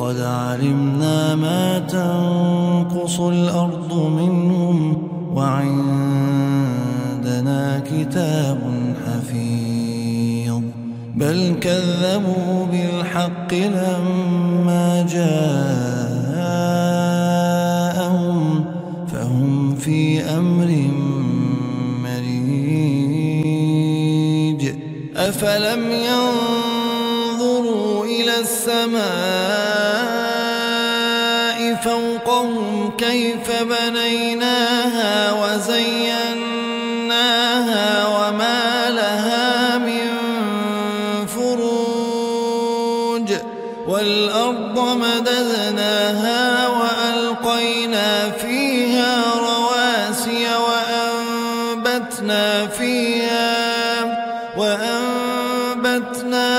قد علمنا ما تنقص الأرض منهم وعندنا كتاب حفيظ. بل كذبوا بالحق لما جاءهم فهم في أمر مريج. أفلم ينظروا إلى السماء كيف بنيناها وزيناها وما لها من فروج والأرض مددناها وألقينا فيها رواسي وأنبتنا فيها وأنبتنا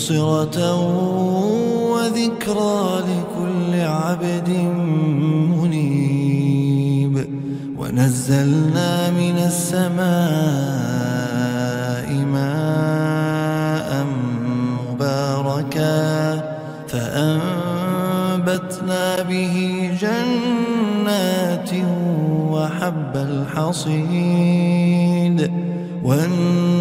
تبصرة وذكرى لكل عبد منيب. ونزلنا من السماء ماء مباركا فأنبتنا به جنات وحب الحصيد.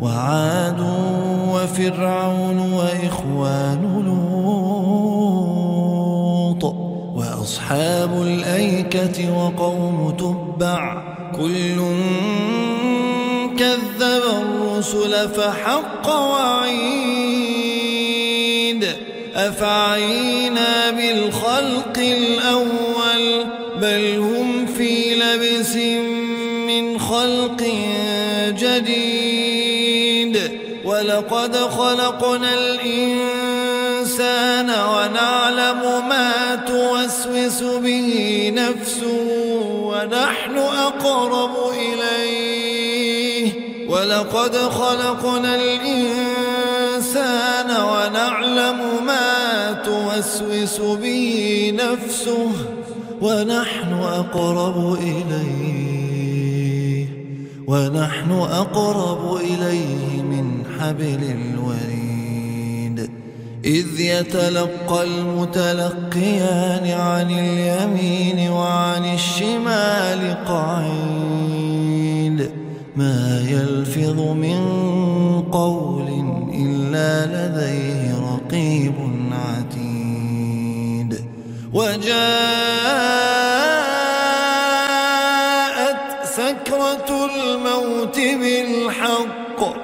وعاد وفرعون وإخوان لوط وأصحاب الأيكة وقوم تبع كل كذب الرسل فحق وعيد أفعينا بالخلق الأول بل هم في لبس ولقد خلقنا الإنسان ونعلم ما توسوس به نفسه ونحن أقرب إليه. ولقد خلقنا الإنسان ونعلم ما توسوس به نفسه ونحن أقرب إليه. ونحن أقرب إليه من حبل الوريد. إذ يتلقى المتلقيان عن اليمين وعن الشمال قعيد. ما يلفظ من قول إلا لديه رقيب عتيد. وجاءت سكرة الموت بالحق.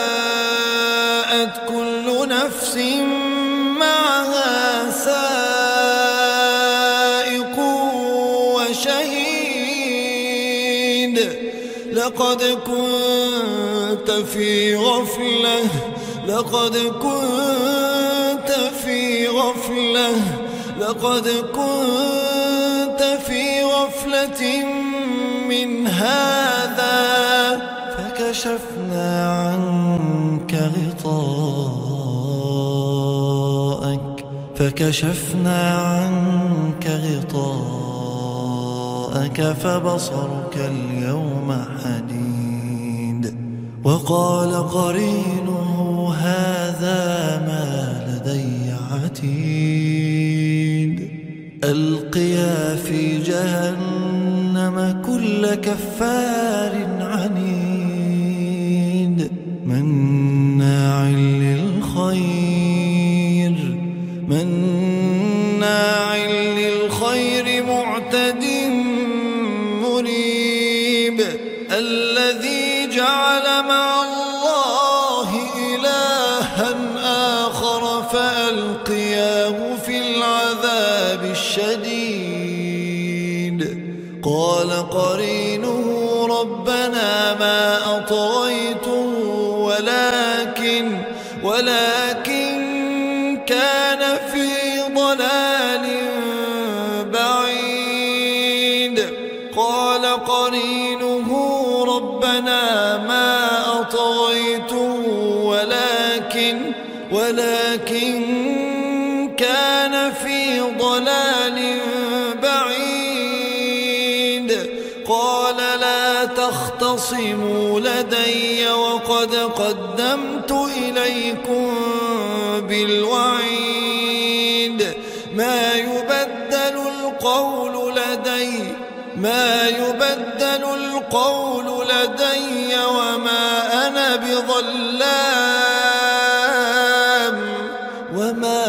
وشهيد لقد كنت في غفلة لقد كنت في غفلة لقد كنت في غفلة من هذا فكشفنا عنك غطاءك فكشفنا عنك غطاءك. فبصرك اليوم حديد وقال قرينه هذا ما لدي عتيد. ألقيا في جهنم كل كفار عنيد. مناع للخير مناع قال قرينه ربنا ما أطغيته ولكن ولكن كان في ضلال بعيد. قال قرينه ربنا ما أطغيته ولكن ولكن كان في ضلال بعيد تختصموا لدي وقد قدمت إليكم بالوعيد. ما يبدل القول لدي ما يبدل القول لدي وما أنا بظلام. وما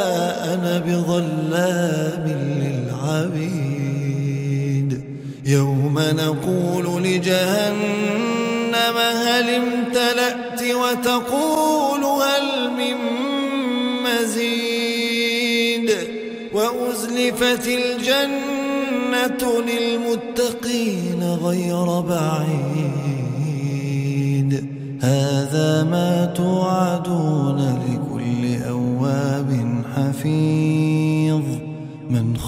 أنا بظلام للعبيد. يوم نقول لجهنم هل امتلأت وتقول هل من مزيد وأزلفت الجنة للمتقين غير بعيد هذا ما توعدون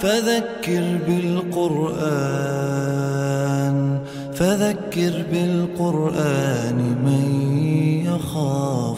فذكر بالقرآن فذكر بالقرآن من يخاف.